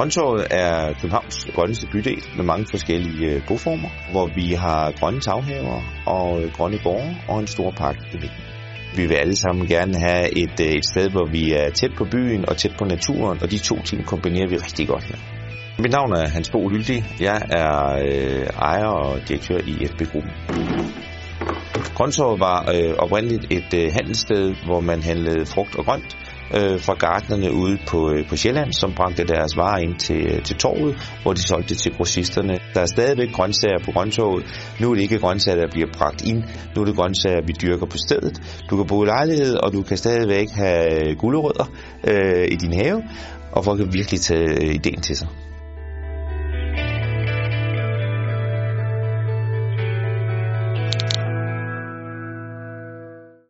Grøntorvet er Københavns grønneste bydel med mange forskellige øh, boformer, hvor vi har grønne taghaver og øh, grønne gårde og en stor park i midten. Vi vil alle sammen gerne have et, øh, et sted, hvor vi er tæt på byen og tæt på naturen, og de to ting kombinerer vi rigtig godt her. Mit navn er Hans Bo Hyldig. Jeg er øh, ejer og direktør i FB Gruppen. Grøntorvet var øh, oprindeligt et øh, handelssted, hvor man handlede frugt og grønt øh, fra gartnerne ude på, øh, på Sjælland, som bragte deres varer ind til, øh, til torvet, hvor de solgte til grossisterne. Der er stadigvæk grøntsager på grøntorvet. Nu er det ikke grøntsager, der bliver bragt ind. Nu er det grøntsager, vi dyrker på stedet. Du kan bo i lejlighed, og du kan stadigvæk have gulerødder øh, i din have, og folk kan virkelig tage øh, ideen til sig.